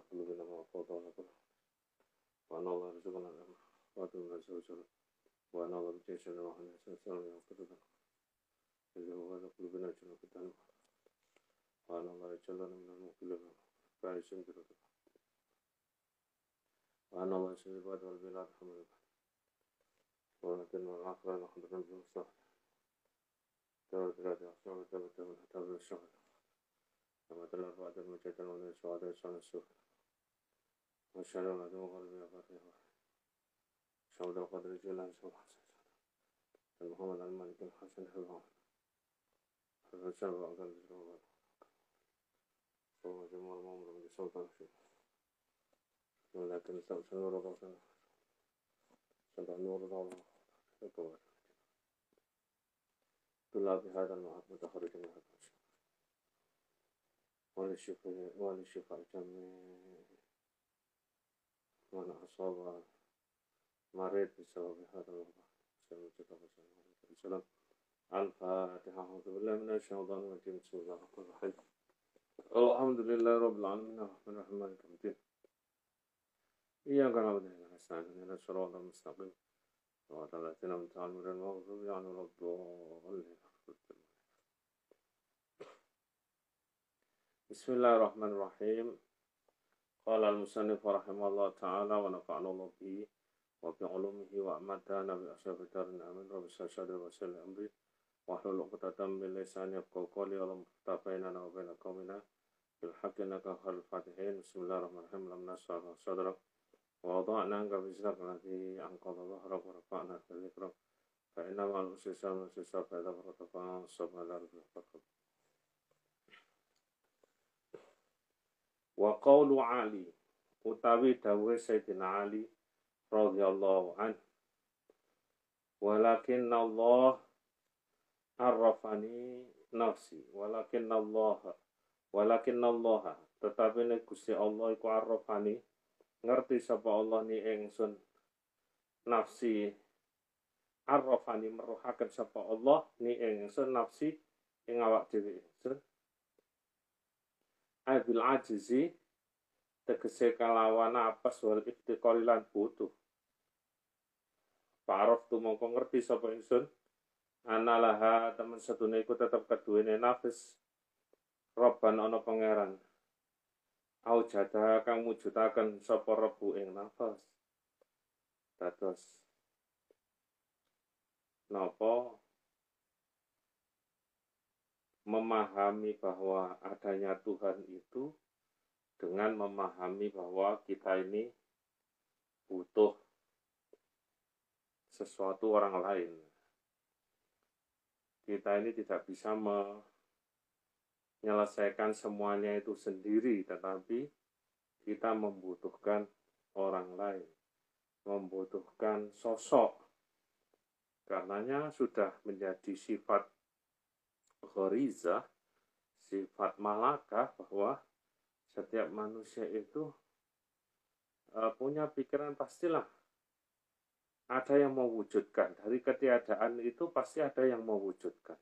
على قلوبنا ما وقوضنا به وأن الله رزقنا الأمر وأدعونا زوجنا وأن الله بجيشنا وحنا سنسلم يوم قدرنا إذا هو على قلوبنا جنة قدرنا وأن الله يجلنا من المقلوبين فعيشين بركة وأن الله يشهد البلد والبلاد حمل البلد ولكن العقل نحضر بالمصلحة تابت الأدعى الصعب تابت الأدعى الشهر تابت الأربعة المجدد والشهداء شان الشهر وشر الغدو وغربها شهود القدر جل سبحانه محمد الملك الحسن حفظه حفظ سبع قلب جوهر فهو جمهور مؤمن بسلطان شيخ ولكن الشمس نور الله سبع نور الله الكبر طلاب هذا المعهد متخرج من هذا الشيخ وللشفاء جميع من أصاب مريض بسبب هذا الوباء السلام الفاتحة أعوذ بالله من الشيطان الرجيم بسم الله الرحمن الرحيم الحمد لله رب العالمين الرحمن الرحيم مالك يوم الدين إياك نعبد وإياك نستعين اهدنا الصراط المستقيم صراط الذين أنعمت عليهم غير المغضوب عليهم ولا الضالين بسم الله الرحمن الرحيم قال المصنف رحمه الله تعالى ونفعنا الله به وبعلومه وأمتنا بأشرف الدار آمين. رب اشرح وسلم أمري. واحلل عقدة من لساني يفقهوا قولي. اللهم افتح بيننا وبين قومنا بالحق إنك خير الفاتحين. بسم الله الرحمن الرحيم. لم نشرح صدرك. ووضعنا عنك بزرك الذي أنقض ظهرك ورفعنا في ذكرك. فإنما العسر يسرا فإذا فرغت فانصب على ربك wa qawlu Ali utawi dawuhe Sayyidina Ali radhiyallahu an walakin Allah arrafani nafsi walakin Allah walakin Allah tetapi nek Gusti Allah iku arrafani ngerti sapa Allah ni ingsun nafsi arrafani meruhaken sapa Allah ni ingsun nafsi ing awak dhewe abil ajizi tegese kalawan apes wal iftiqari lan butuh Parof tu mongko ngerti sapa ingsun? Analaha temen setune iku tetep keduwene nafis. Robban ana pangeran. Au jada kang mujudaken sapa rebu ing nafas. Dados. Napa memahami bahwa adanya Tuhan itu dengan memahami bahwa kita ini butuh sesuatu orang lain. Kita ini tidak bisa menyelesaikan semuanya itu sendiri, tetapi kita membutuhkan orang lain, membutuhkan sosok. Karenanya sudah menjadi sifat ghoriza, sifat malakah bahwa setiap manusia itu uh, punya pikiran pastilah ada yang mewujudkan. Dari ketiadaan itu pasti ada yang mewujudkan.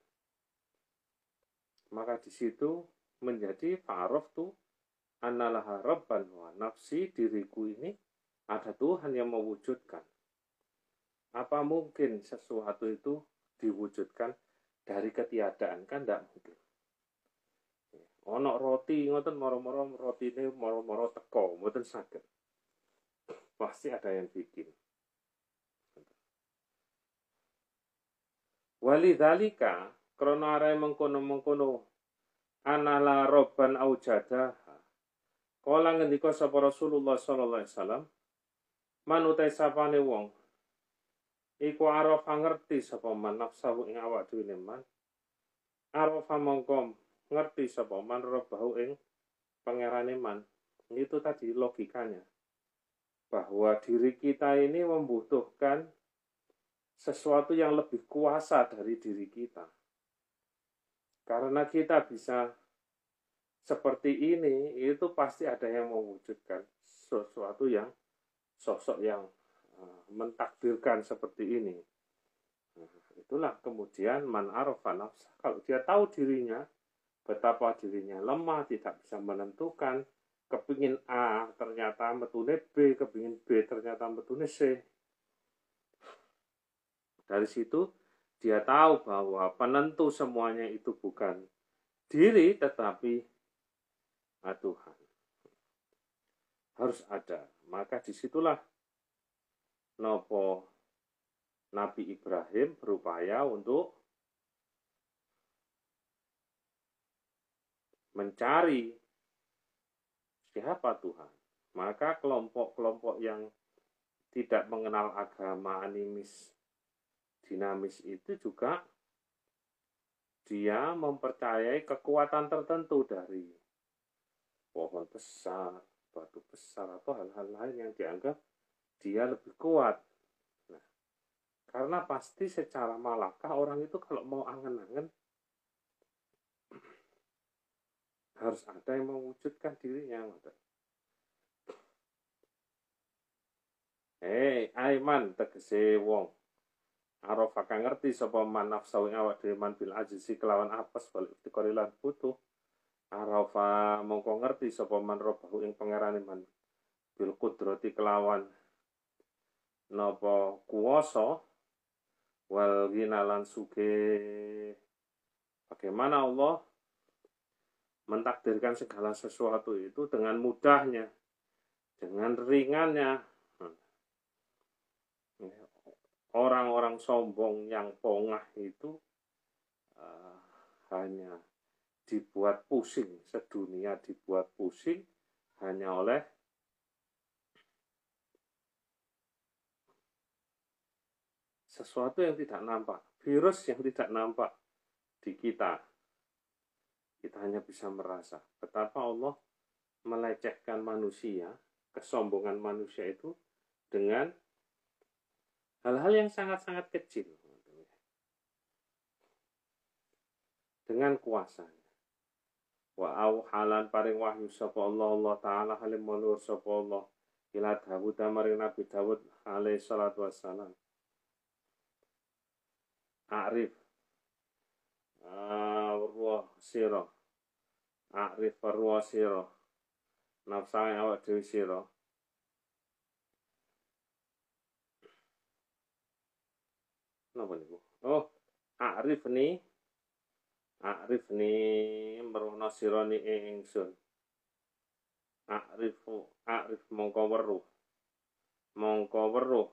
Maka di situ menjadi farof tuh analah rabban wa nafsi diriku ini ada Tuhan yang mewujudkan. Apa mungkin sesuatu itu diwujudkan dari ketiadaan kan tidak mungkin. Ono roti ngoten moro-moro roti ini moro-moro teko mboten sakit pasti ada yang bikin. Wali dalika krono arai mengkono-mengkono anala roban aujada kala ngendika sapa Rasulullah sallallahu alaihi wasallam manutai sapane wong iku arafa ngerti sapa man nafsahu ing awak dhewe man. Arafa mongko ngerti sapa man rabbahu ing pangerane man. Itu tadi logikanya. Bahwa diri kita ini membutuhkan sesuatu yang lebih kuasa dari diri kita. Karena kita bisa seperti ini itu pasti ada yang mewujudkan sesuatu yang sosok yang mentakdirkan seperti ini. Nah, itulah kemudian man arafa nafsa. Kalau dia tahu dirinya, betapa dirinya lemah, tidak bisa menentukan, kepingin A ternyata metune B, kepingin B ternyata metune C. Dari situ dia tahu bahwa penentu semuanya itu bukan diri tetapi Tuhan. Harus ada. Maka di situlah Nopo Nabi Ibrahim berupaya untuk mencari siapa Tuhan. Maka kelompok-kelompok yang tidak mengenal agama animis dinamis itu juga dia mempercayai kekuatan tertentu dari pohon besar, batu besar, atau hal-hal lain yang dianggap dia lebih kuat. Nah, karena pasti secara malakah orang itu kalau mau angen-angen harus ada yang mewujudkan dirinya. Hei, Aiman tegese wong Arafah kang ngerti sapa man nafsu awak dhewe man bil ajisi kelawan apes balik iftikari lan butuh. Arafa mongko ngerti sapa man robahu ing pangerane man bil kudrati kelawan napa kuwasa? Wal ginalan suge bagaimana Allah mentakdirkan segala sesuatu itu dengan mudahnya dengan ringannya? Orang-orang sombong yang pongah itu uh, hanya dibuat pusing, sedunia dibuat pusing hanya oleh sesuatu yang tidak nampak, virus yang tidak nampak di kita. Kita hanya bisa merasa betapa Allah melecehkan manusia, kesombongan manusia itu dengan Hal-hal yang sangat-sangat kecil. Dengan kuasanya. Wa halan paring wahyu sapa Allah Allah taala halim mulur sapa Allah ila Dawud maring Nabi Dawud alaihi salatu wassalam. Arif ruh sira. Arif ruh sira. Nafsa awak dhewe sira. Napa niku? Oh, Arif ni Arif ni meruhna sira ni ingsun. Arif Arif mongko weruh. Mongko weruh.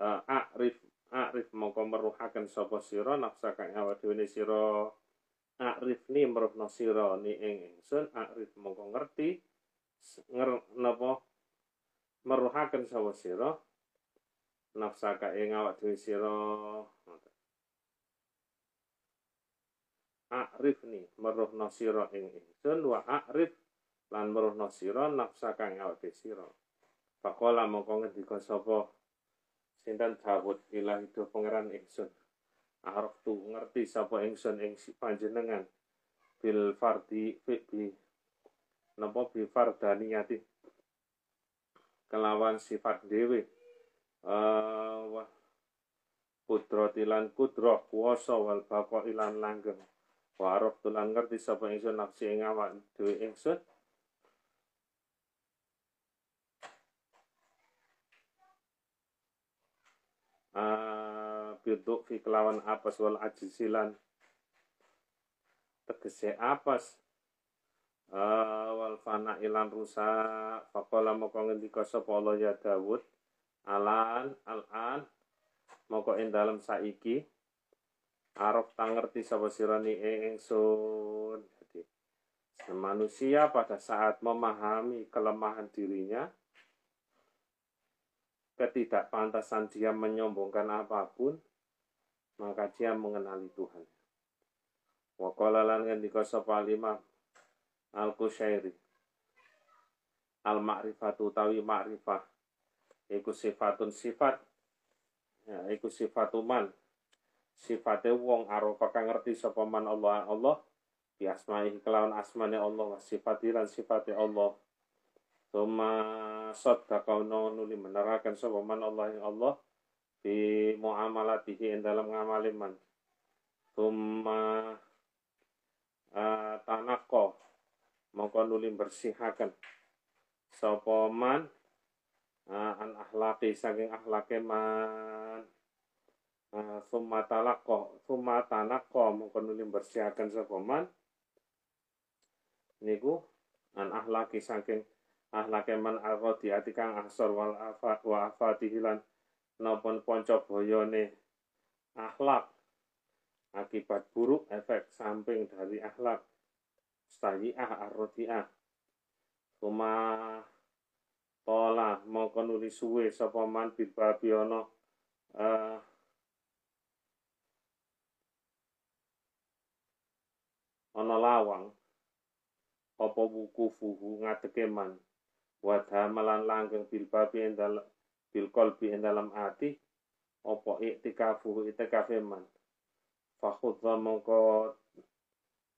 Uh, Arif Arif mongko meruhaken sapa sira nafsa kang awak dhewe sira. Arif ni meruhna sira ni ing ingsun Arif mongko ngerti? Nger napa? Meruhaken sapa sira? Nafsaka ing awak dhewe sira. Akrif ni meruhna sira ing ingsun wa akrif lan meruhna sira nafsaka ing awak dhewe sira. Pakola mongko ngendika sapa sinten Dawud ilahi do pangeran ingsun. Arep tu ngerti sapa ingsun ing panjenengan. Bil fardi fi bi. Napa bi fardaniyati kelawan sifat dhewe. Uh, putra tilan kudroh kuasa wal bako ilan langgeng. Warok tulan ngerti sapa ingsun nafsi ing awak dhewe ingsun biduk fi kelawan apas wal ajisilan tegese apas uh, wal fana ilan rusak faqala moko ngendika sapa ya Dawud alan alan moko ing dalem saiki arep tangerti sapa sira ni ingsun. Jadi manusia pada saat memahami kelemahan dirinya ketidakpantasan dia menyombongkan apa pun maka dia mengenali Tuhan. Wa qala lan ngendika lima al-kusyairi al-ma'rifatu tawi ma'rifah iku sifatun sifat ya iku sifatuman sifate wong arofa kang ngerti sapa man Allah Allah bi asma'i kelawan asmane Allah wa sifati lan sifate Allah Tuma saddaqauna nuli menerakan sapa man Allah yang Allah bi muamalatihi ing dalam ngamali man. Tuma uh, tanako mongko nuli bersihaken sapa man uh, an ahlaki saking ahlake man. Uh, summa talaqqa summa tanaqqa mongko nuli bersihaken sapa man. Niku an ahlaki saking ahlake man arrodi ati kang ahsor wal wa afatihi lan nopon ponco boyone. Akhlak akibat buruk efek samping dari akhlak sayi'ah arrodi'ah. Kuma tola mongko nuli suwe sapa man bil babi ana ana lawang. Apa wuku fuhu ngadeke man wadha malan langgeng bil babi ing dalem bil qalbi ing dalam ati apa iktikafu itikafe man. Fakhudha mongko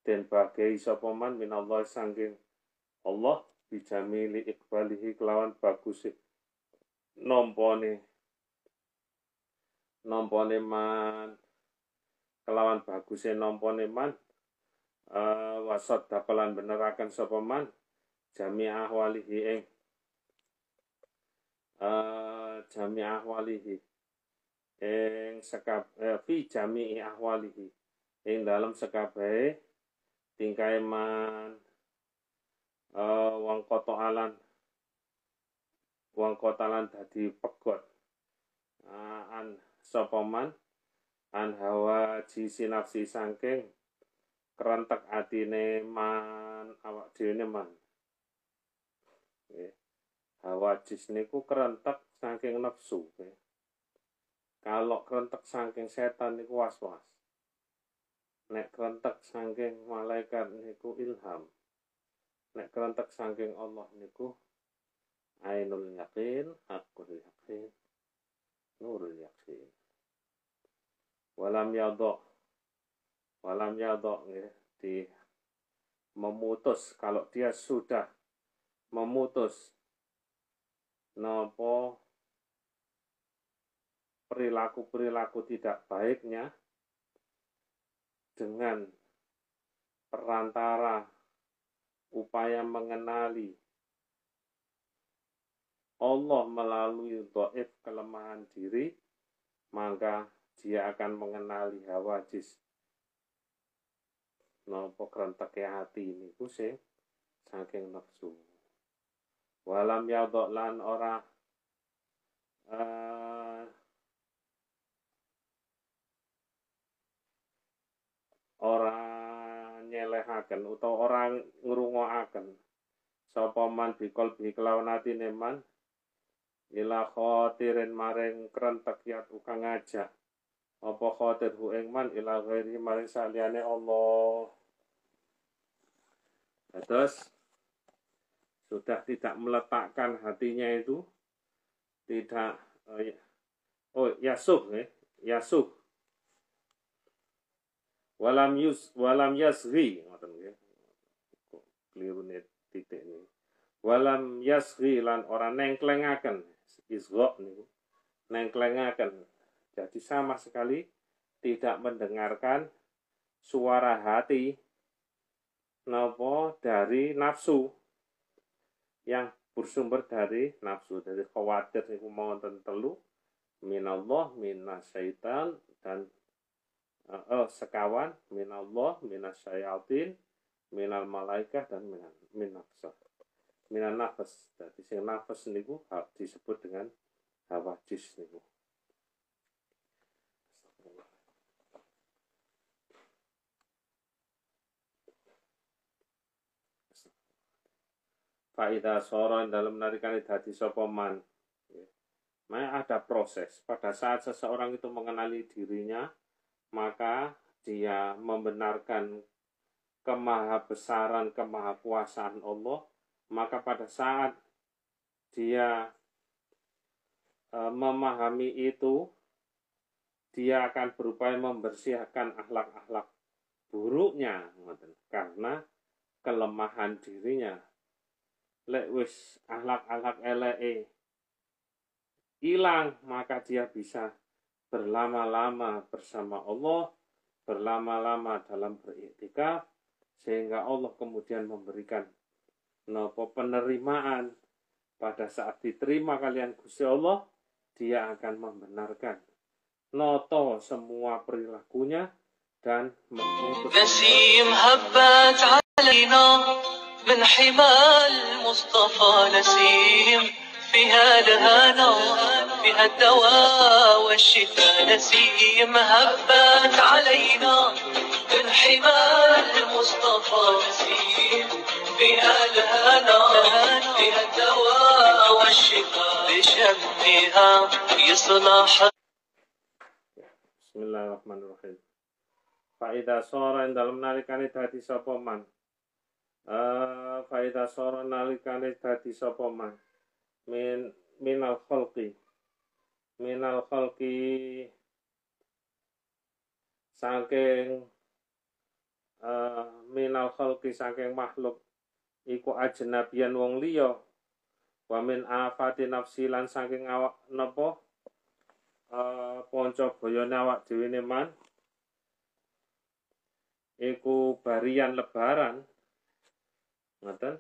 den bagai sapa man minallah sangking Allah bijamili iqbalihi kelawan bagus nompone nompone man kelawan bagusnya nompone man uh, wasot dapelan benerakan sapa man jami ahwalihi ing uh, jami ahwalihi. Ing sekab eh, fi jami ahwalihi. Ing dalam sekabai tingkai man uh, wong kotoalan. Wong kotalan dadi pegot. Uh, an sopoman an hawa jisi nafsi sangking kerentek atine man awak dhewe man. Okay. Hawa jis niku kerentek saking nafsu okay. kalau kerentek saking setan niku was-was. Nek kerentek saking malaikat niku ilham. Nek kerentek saking Allah niku ainul yakin hakul yakin nurul yakin walam yadok walam yadok ya, di memutus. Kalau dia sudah memutus nopo perilaku-perilaku tidak baiknya dengan perantara upaya mengenali Allah melalui doif kelemahan diri, maka dia akan mengenali hawa jis. Nopo kerentek hati ini kusing saking nafsu. Walam yaudok lan ora uh, ora nyelehaken utawa orang ngrungokaken. Sapa man bikol bi kelawan atine man? Ila khotirin maring krentek yat ukang ngajak. Apa khotir hu ing man? Ila ghairi maring saliyane Allah. Terus sudah tidak meletakkan hatinya itu tidak oh, ya. oh yasuh ya yasuh. Walam yus walam yasri ngoten nggih keliru nih titik ini. Walam yasri lan ora nengklengaken isgha niku. Nengklengaken. Jadi sama sekali tidak mendengarkan suara hati nopo dari nafsu yang bersumber dari nafsu. Dari khawatir niku mau telu minallah minasyaitan dan uh, sekawan minallah minasyayatin minal malaikat dan minal minafsa minan nafas. Jadi sing nafas niku disebut dengan hawa jis niku Faidah soron dalam menarikan dadi sopoman. Maka ada proses. Pada saat seseorang itu mengenali dirinya, maka dia membenarkan kemahabesaran, kemahakuasaan Allah, maka pada saat dia e, memahami itu, dia akan berupaya membersihkan akhlak-akhlak buruknya, karena kelemahan dirinya lek wis ahlak-ahlak elee hilang maka dia bisa berlama-lama bersama Allah berlama-lama dalam beriktikaf sehingga Allah kemudian memberikan nopo penerimaan. Pada saat diterima kalian Gusti Allah dia akan membenarkan noto semua perilakunya dan mengutus من حمى المصطفى نسيم. فيها لها فيها الدواء والشفاء نسيم. هبت علينا من حمى المصطفى نسيم. فيها لها فيها الدواء والشفاء بشمها يصلح. بسم الله الرحمن الرحيم. فإذا صار عند المنالك أن تأتي faida sora nalikane dadi sapa man. Min minal khalqi. Minal khalqi. Saking eh minal khalqi saking makhluk iku ajnabian wong liya. Wa min afati nafsi lan saking awak napa? Uh, ponco boyone awak dhewe man iku barian lebaran ngoten.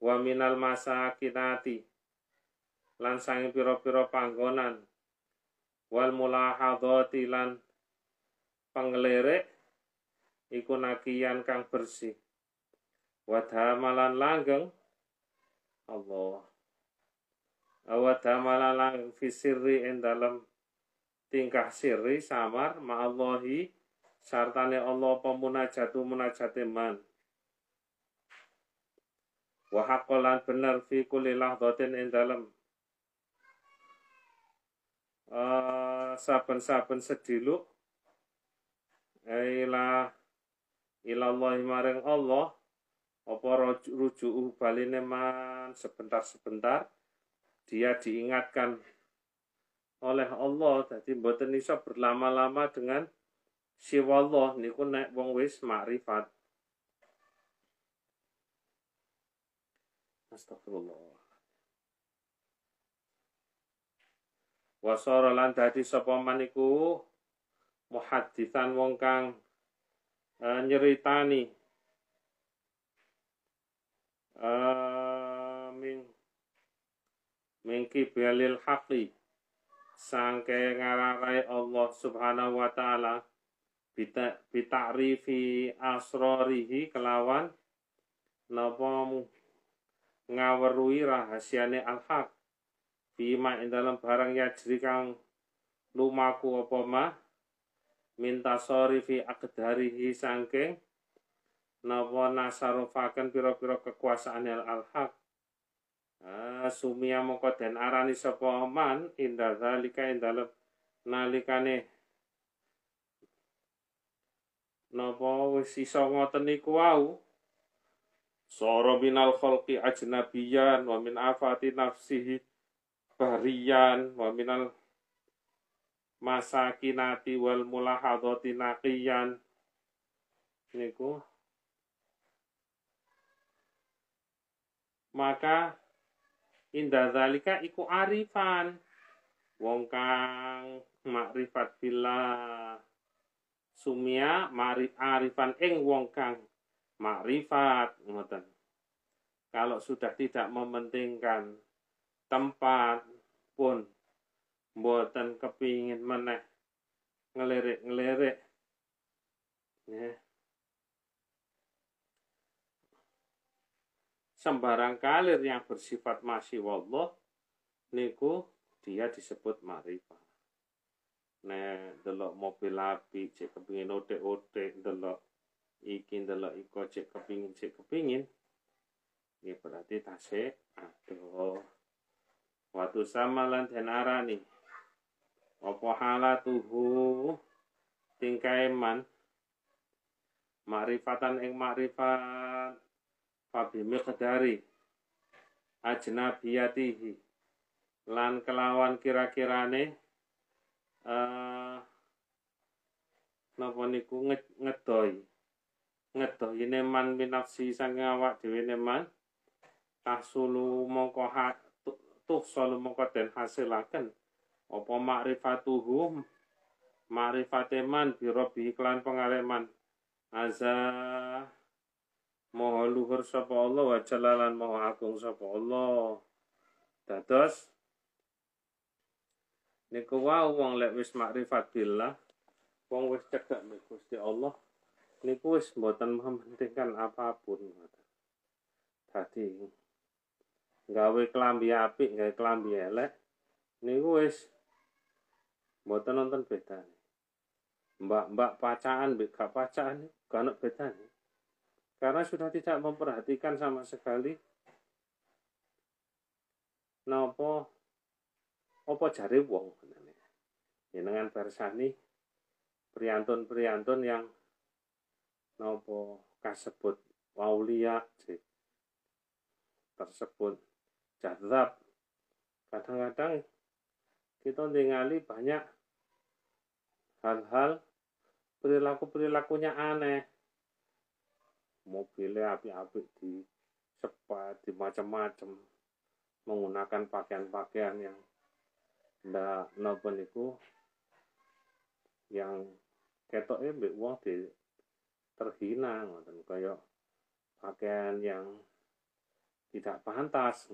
Wa minal masakinati lan sange pira-pira panggonan. Wal mulahadhati lan pengelirik iku nakian kang bersih. Wadhamalan langgeng. Allah. Awat damala lang fi sirri ing dalam tingkah sirri samar ma'allahi sartane Allah pemunajatu munajate man wa haqqalan bener fi kulli lahdatin ing dalam uh, saben-saben sediluk ila ilallah maring Allah apa rujuk baline man sebentar-sebentar dia diingatkan oleh Allah. Jadi mboten iso berlama-lama dengan siwa Allah niku nek wong wis makrifat Astagfirullah. Wasara lan dadi sapa maniku wong kang uh, nyeritani. Uh, ming mingki belil haqi. Sangke ngararai Allah subhanahu wa ta'ala bita, bita'rifi asrorihi kelawan napa ngawerui rahasiane al-haq bima ing dalam barang yajri kang lumaku apa mah minta sorifi akdarihi sangking napa nasarufaken pira-pira kekuasaan al-haq Ah, sumia mongko den arani sapa man inda zalika ing dalem nalikane napa wis iso ngoten niku wau Soro minal khalqi ajnabiyan wa min afati nafsihi bariyan wa minal masakinati wal mulahadati naqiyan. Niku. Maka indah zalika iku arifan. Wong kang makrifat billah. Sumia marif arifan ing wong kang makrifat ngoten kalau sudah tidak mementingkan tempat pun mboten kepingin meneh ngelirik-ngelirik ya sembarang kalir yang bersifat masih wallah niku dia disebut marifat. Nek delok mobil api cek kepingin otek-otek delok iki delok iko cek kepingin cek kepingin. Ini berarti tasik aduh waktu sama lan den arani. Apa halatuhu? Tingkai man. Makrifatan ing makrifat. Fabi miqdari. Ajnabiyatihi lan kelawan kira-kirane uh, napa niku ngedoi ngedoi man binafsi sang awak dhewe man. Tahsulu mongko tuh solu mongko den hasilaken. Apa makrifatuhu? Makrifate man birobi iklan pengaleman azza Maha luhur sapa Allah wa jalalan maha agung sapa Allah. Dados. Niku wau wong lek wis makrifat billah, wong wis mek Gusti Allah, niku wis mboten mementingkan apa pun. Dadi gawe klambi apik, gawe klambi elek, niku wis mboten nonton bedane. Mbak-mbak pacaan, mbak gak pacaan, gak ono bedane. Karena sudah tidak memperhatikan sama sekali nopo opo jari wong dengan persani priantun-priantun yang nopo kasebut waulia tersebut jadab kadang-kadang kita tinggali banyak hal-hal perilaku-perilakunya aneh. Mobilnya api-api di cepat di macam-macam menggunakan pakaian-pakaian yang ndak nopo niku yang ketoknya mbek wong di terhina ngoten kaya pakaian yang tidak pantas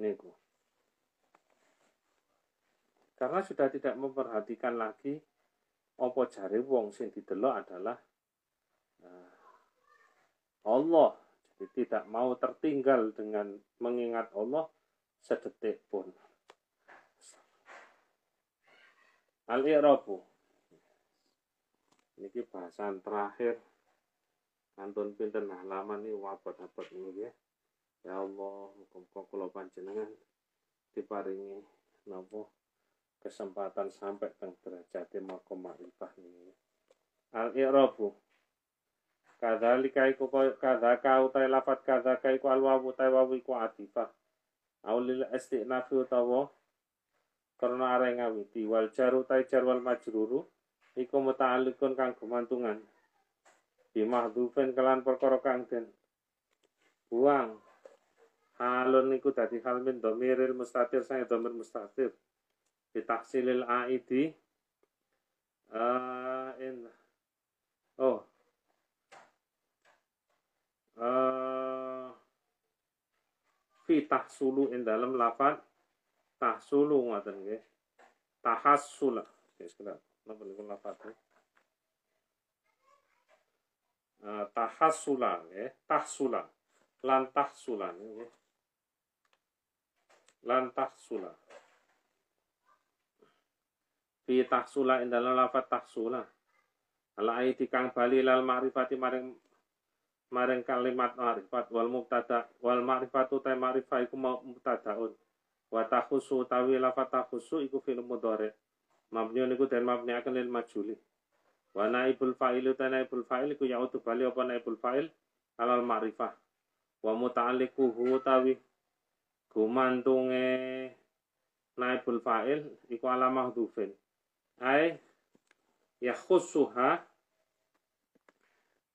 niku karena sudah tidak memperhatikan lagi opo jari wong sing didelok adalah uh, Allah. Jadi tidak mau tertinggal dengan mengingat Allah sedetik pun. Al-I'rabu. Ini bahasan terakhir. Kantun pinten halaman ini wabot-wabot ini ya. Ya Allah, muka-muka panjenengan diparingi napa kesempatan sampai teng derajat makom ma'rifah ini. Al-I'rabu Kadzalika iku kadzaka utai lafat kadzaka iku alwawu utai wawu iku atifah. Aulil istiqnafi utawa karena arah ngawiti wal jar utai jar wal majruru iku muta'alliqun kang gumantungan. Bimahdhufin kelan perkara kang den buang. Halun niku dadi hal min dhamiril mustatir saya dhamir mustatir. Bitaksilil aidi uh, in oh uh, fi tahsulu in dalam lafal tahsulu ngoten nggih tahassula sekedar napa niku lafal Uh, tahassula nggih tahsula lan tahsula nggih lan tahsula fi tahsula ing dalam lafal tahsula ala aiti kang bali lal ma'rifati maring maring kalimat ma'rifat wal mubtada wal ma'rifatu ta ma'rifah iku mubtadaun wa takhusu tawi lafat takhusu iku fil mudhari mabniun iku den mabni akan lil majuli. Wa naibul fa'il ta naibul fa'il iku yautu bali apa naibul fa'il? Alal ma'rifah. Wa muta'alliquhu tawi gumantunge naibul fa'il iku ala mahdhufin ai yakhussuha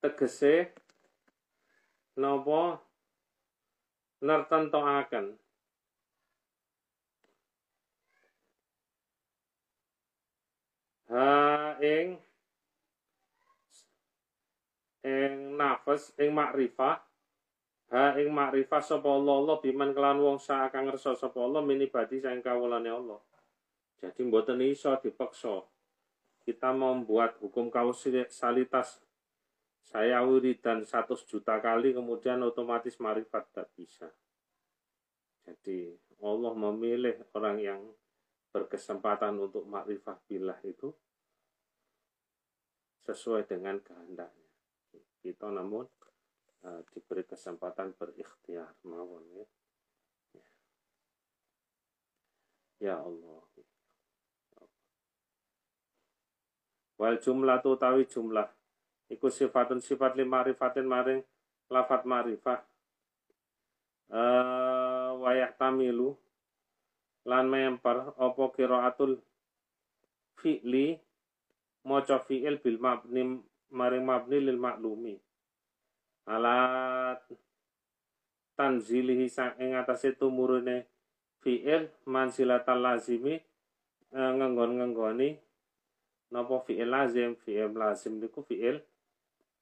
tegese napa? Nertentokaken ha ing ing nafas ing makrifah ha ing makrifah sapa Allah Allah biman kelan wong sak kang ngersa sapa Allah minibadi sang kawulane Allah jadi mboten iso dipaksa kita membuat hukum kausalitas saya wiridan 100 juta kali kemudian otomatis marifat tak bisa. Jadi Allah memilih orang yang berkesempatan untuk makrifah billah itu sesuai dengan kehendaknya. Kita namun uh, diberi kesempatan berikhtiar mawon ya. Ya Allah. Wal jumlah tu tawi jumlah iku sifatun sifat lima rifatin maring lafat marifah uh, wayah tamilu lan memper opo kiraatul fi'li maca fi'il bil mabni maring mabni lil maklumi alat tanzilihi sang ing atase tumurune fi'il mansilatal lazimi uh, ngenggon-ngenggoni napa fi'il lazim fi'il lazim niku fi'il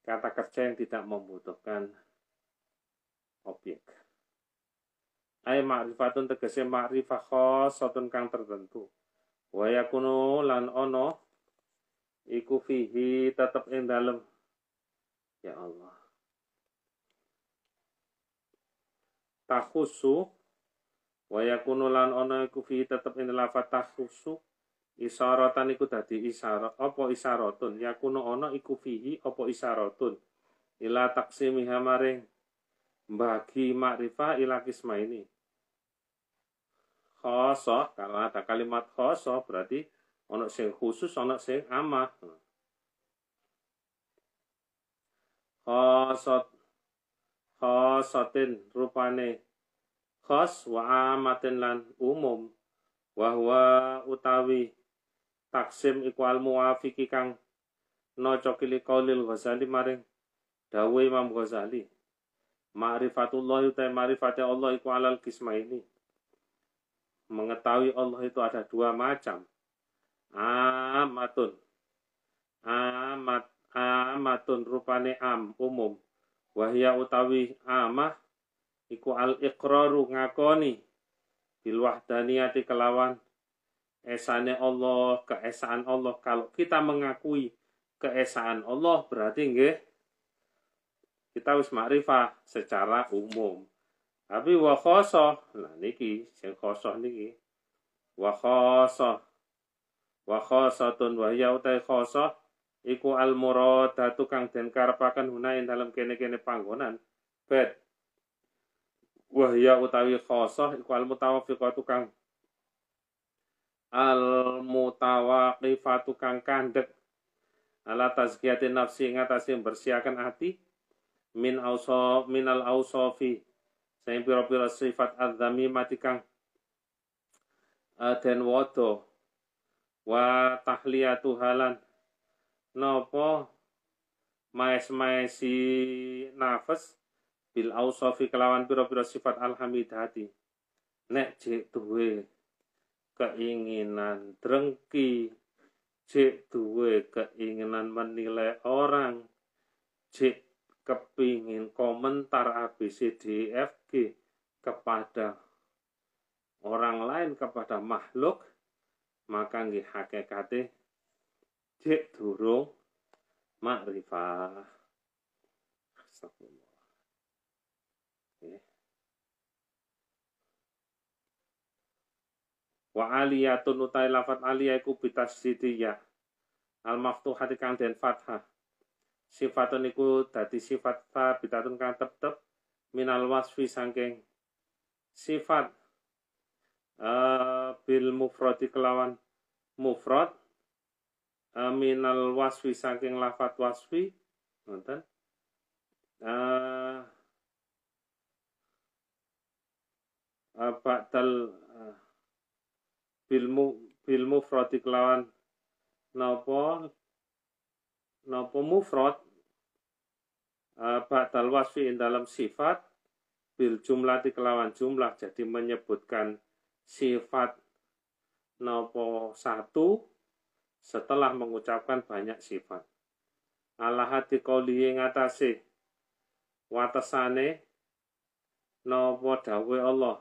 kata kerja yang tidak membutuhkan objek. Ay ma'rifatun tegese ma'rifah khosatun kang tertentu. Wa yakunu lan ono iku fihi tetep ing dalem ya Allah. Takhusu wa yakunu lan ono iku fihi tetep ing lafat takhusu Isaratan iku dadi isyarat apa isyaratun yakunu ana iku fihi apa isyaratun ila taksimiha maring bagi makrifah ila kisma ini khosoh karena ada kalimat khosoh berarti ono sing khusus ono sing amah khosot khosotin rupane khos wa amatin lan umum. Wahwa utawi taksim iku al muwafiki kang noco kili qaulil Ghazali maring dawe Imam Ghazali. Ma'rifatullah utai ma'rifati Allah iku alal kisma ini mengetahui Allah itu ada dua macam amatun amat amatun rupane am umum wahya utawi amah iku al iqraru ngakoni bil wahdaniyati kelawan esane Allah, keesaan Allah. Kalau kita mengakui keesaan Allah berarti nggih kita wis makrifah secara umum. Tapi wa nah niki sing khosoh niki. Wa khosoh. Wa khosatun wa ya utai khosoh iku al muradatu kang den karepaken hunain dalam kene-kene panggonan. Bet. Wahya utawi khosoh iku al mutawafiqatu kang al mutawaqifatu kang kandek ala tazkiyati nafsi ngatasi bersiakan hati min auso minal ausofi saya pira-pira sifat adzami mati kang den wodo wa tahliyatu halan. Nopo maes maesi nafas bil ausofi kelawan pira-pira sifat alhamidati. Nek jek duwe keinginan drengki, cek duwe keinginan menilai orang, cek kepingin komentar ABCDFG kepada orang lain kepada makhluk maka nggih hakikate cek durung makrifah astagfirullah. Wa aliyatun utai lafat aliyah iku bitasdidiyah al maftuhati kang den fathah. Sifatun iku dadi sifat bitatun kang tetep minal wasfi sangking sifat uh, bil mufradi kelawan mufrad uh, minal wasfi saking lafat wasfi nonton uh, uh, ba'dal uh, bilmu bilmu mufrad kelawan napa napa mufrad uh, ba'dal wasfi in dalam sifat bil jumlah kelawan jumlah jadi menyebutkan sifat nopo satu setelah mengucapkan banyak sifat. Allah hati kauliye ngatasi watasane nopo dawe Allah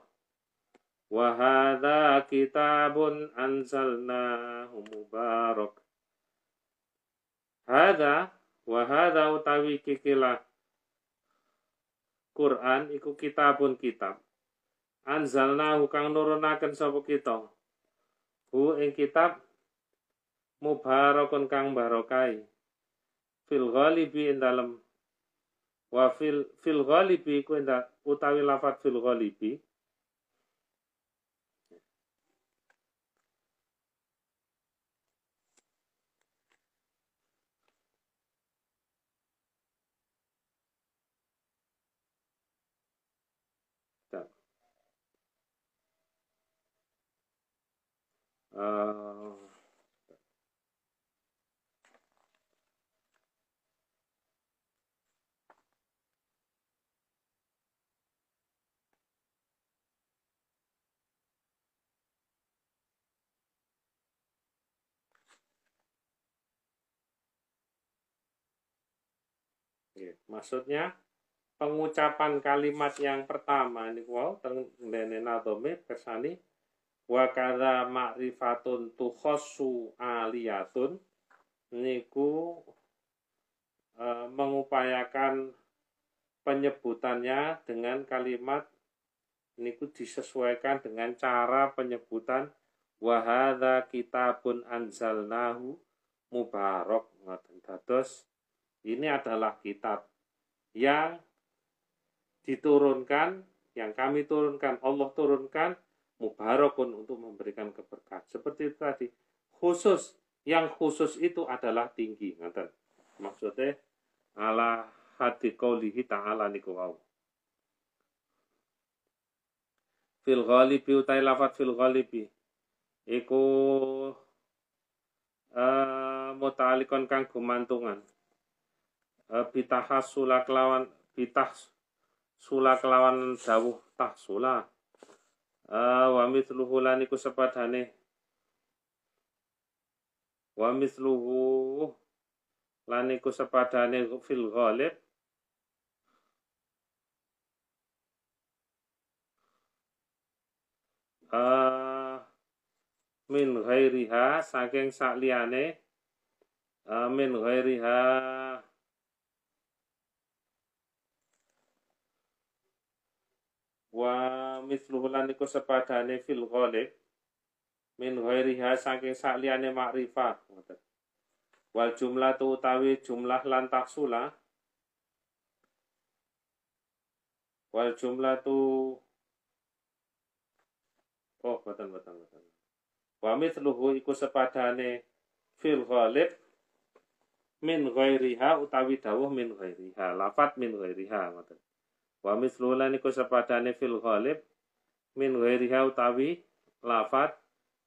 Wahada kitabun anzalnahu mubarak. Hada wahada utawi kikilah Quran iku kitabun kitab. Anzalnahu kang nurunaken sapa kita. Hu ing kitab mubarakun kang barokai. Fil ghalibi ing dalem wa fil fil ghalibi ku utawi lafat fil ghalibi Eh, Maksudnya pengucapan kalimat yang pertama ini Wow, teng dene persani wa kadza ma'rifatun tukhassu aliyatun. Niku e, mengupayakan penyebutannya dengan kalimat niku disesuaikan dengan cara penyebutan. Wahada kitabun anzalnahu mubarak. Ngoten dados ini adalah kitab yang diturunkan yang kami turunkan Allah turunkan mubarakun untuk memberikan keberkahan. Seperti itu tadi. Khusus yang khusus itu adalah tinggi. Ngoten maksudnya ala hati qaulihi ta'ala niku wau. Fil ghalibi utai lafat fil ghalibi. Iku uh, mutalikon kang gumantungan. Uh, bitahas sula kelawan bitah sula kelawan dawuh tahsula uh, wa mithluhu lan iku sepadane. Wa mithluhu lan iku sepadane fil ghalib. Uh, min ghairiha saking sakliyane uh, min ghairiha. Wa misluhu lan iku sepadane fil ghalib min ghairiha saking sakliyane makrifah wal jumlah tu utawi jumlah lan taksula. Wal jumlah tu oh boten boten boten Wa mithluhu iku sepadane fil ghalib min ghairiha utawi dawuh min ghairiha, lafat min ghairiha ngoten. Wa mithluhu lan iku sepadane fil ghalib min ghairiha utawi lafat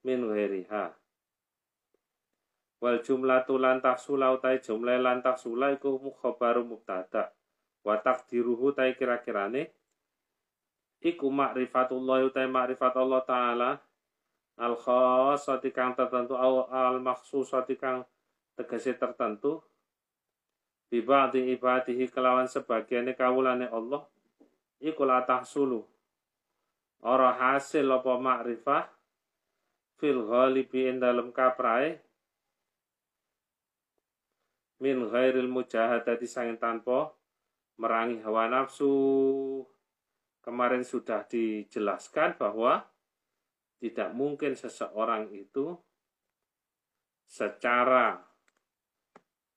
min ghairiha. Wal jumlatu lan tahsula utai jumlah lan tahsula iku mukhabaru mubtada. Wa taqdiruhu tai kira-kirane iku ma'rifatullah utai ma'rifat Allah taala al khassati kang tertentu al maksusati kang tegese tertentu bi ba'di ibadihi kelawan sebagiannya kawulane Allah iku la tahsulu ora hasil apa makrifah? Fil ghalibi in dalam kaprae min ghairil mujahadati sangin tanpa merangi hawa nafsu. Kemarin sudah dijelaskan bahwa tidak mungkin seseorang itu secara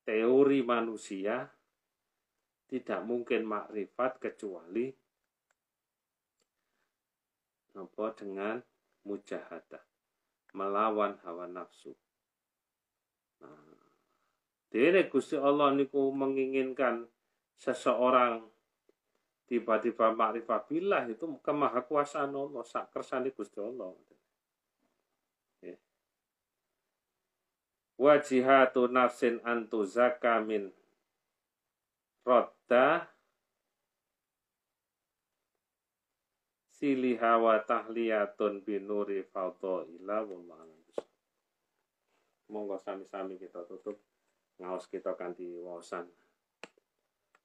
teori manusia tidak mungkin makrifat kecuali apa dengan mujahadah melawan hawa nafsu. Nah, Dene Gusti Allah niku menginginkan seseorang tiba-tiba makrifat billah itu kemahakuasaan Allah sak kersane Gusti Allah. wajihatu nafsin antu zakamin rodda siliha wa tahliyatun binuri ila wallahu Monggo sami-sami kita tutup. Ngaos kita kanthi wawasan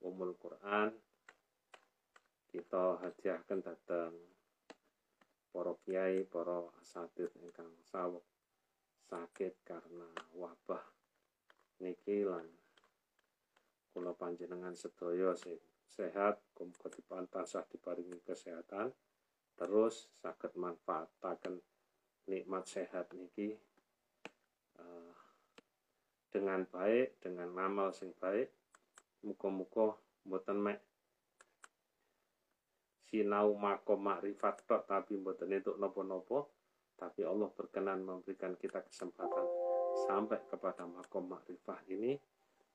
umul Quran. Kita hadiahkan datang para kiai, para asatid ingkang sawek sakit karena wabah niki lan kula panjenengan sedaya sehat muga dipantasah diparingi kesehatan terus saged manfaataken nikmat sehat niki uh, dengan baik dengan amal sing baik muga-muga mboten mek sinau makom makrifat tok tapi mboten entuk napa-napa tapi Allah berkenan memberikan kita kesempatan sampai kepada makom makrifah ini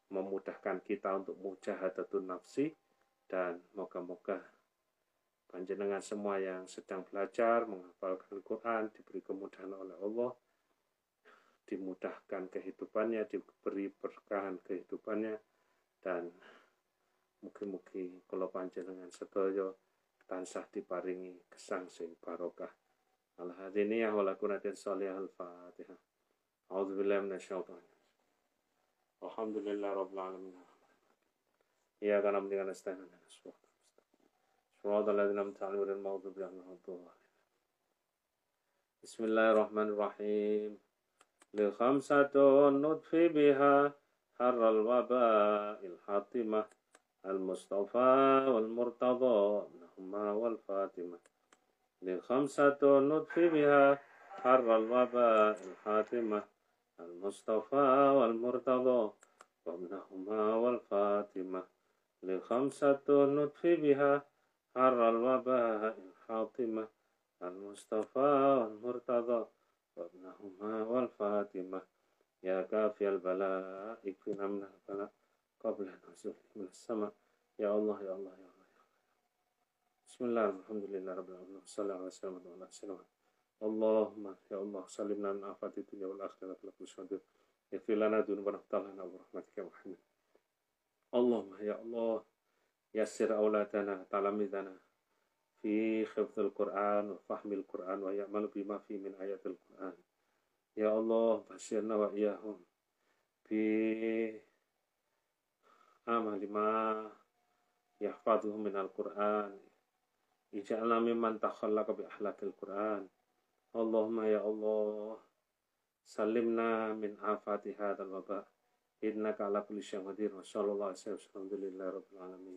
memudahkan kita untuk mujahadatun nafsi dan moga-moga panjenengan semua yang sedang belajar menghafalkan Quran diberi kemudahan oleh Allah dimudahkan kehidupannya diberi berkahan kehidupannya dan mungkin-mungkin kalau panjenengan sedoyo tansah diparingi kesang sing barokah. Al hadiniyah wal al fatihah. A'udzu billahi minasyaitonir alhamdulillah rabbil alamin. Iyyaka na'budu dengan iyyaka صراط الذين أنعمت عليهم المغضوب عليهم بسم الله الرحمن الرحيم. لخمسة نطفي بها حر الوباء الحاطمة المصطفى والمرتضى ابنهما والفاطمة. لخمسة نطفي بها حر الوباء الحاتمة المصطفى والمرتضى وابنهما والفاطمة. لخمسة نطفي بها حر الوباء الحاطمة المصطفى والمرتضى وابنهما والفاطمة يا كافي البلاء اكفنا من البلاء قبل نزول من السماء يا الله يا الله يا الله يا الله بسم الله الحمد لله رب العالمين والصلاة على سيدنا محمد وعلى اللهم يا الله سلمنا من آفات الدنيا والآخرة لك الشهداء اغفر لنا ذنوبنا وافتح لنا برحمتك يا محمد يسر أولادنا تلاميذنا في حفظ القرآن وفهم القرآن ويعمل بما فيه من آيات القرآن يا الله بشرنا وإياهم بعمل ما يحفظه من القرآن اجعلنا ممن تخلق بأخلاق القرآن اللهم يا الله سلمنا من آفات هذا الوباء إنك على كل شيء قدير وصلى الله عليه وسلم الحمد لله رب العالمين بالقبول